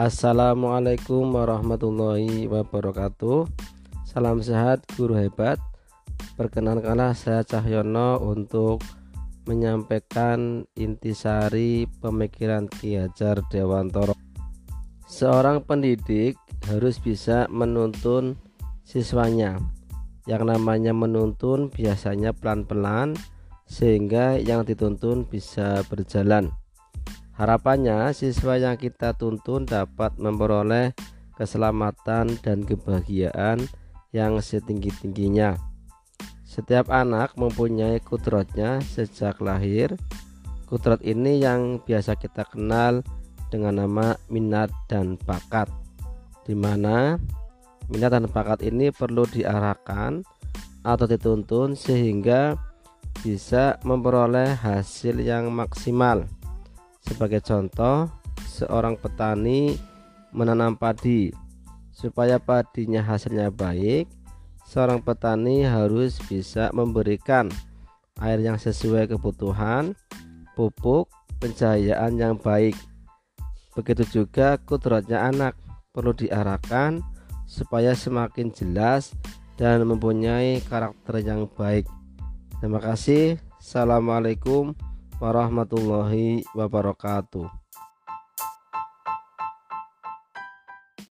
Assalamualaikum warahmatullahi wabarakatuh. Salam sehat guru hebat. Perkenankanlah saya Cahyono untuk menyampaikan intisari pemikiran Ki Hajar Dewantoro. Seorang pendidik harus bisa menuntun siswanya. Yang namanya menuntun biasanya pelan-pelan sehingga yang dituntun bisa berjalan Harapannya siswa yang kita tuntun dapat memperoleh keselamatan dan kebahagiaan yang setinggi-tingginya. Setiap anak mempunyai kudratnya sejak lahir. Kudrat ini yang biasa kita kenal dengan nama minat dan bakat. Di mana minat dan bakat ini perlu diarahkan atau dituntun sehingga bisa memperoleh hasil yang maksimal. Sebagai contoh, seorang petani menanam padi. Supaya padinya hasilnya baik, seorang petani harus bisa memberikan air yang sesuai kebutuhan, pupuk, pencahayaan yang baik. Begitu juga kudratnya anak perlu diarahkan supaya semakin jelas dan mempunyai karakter yang baik. Terima kasih. Assalamualaikum warahmatullahi wabarakatuh.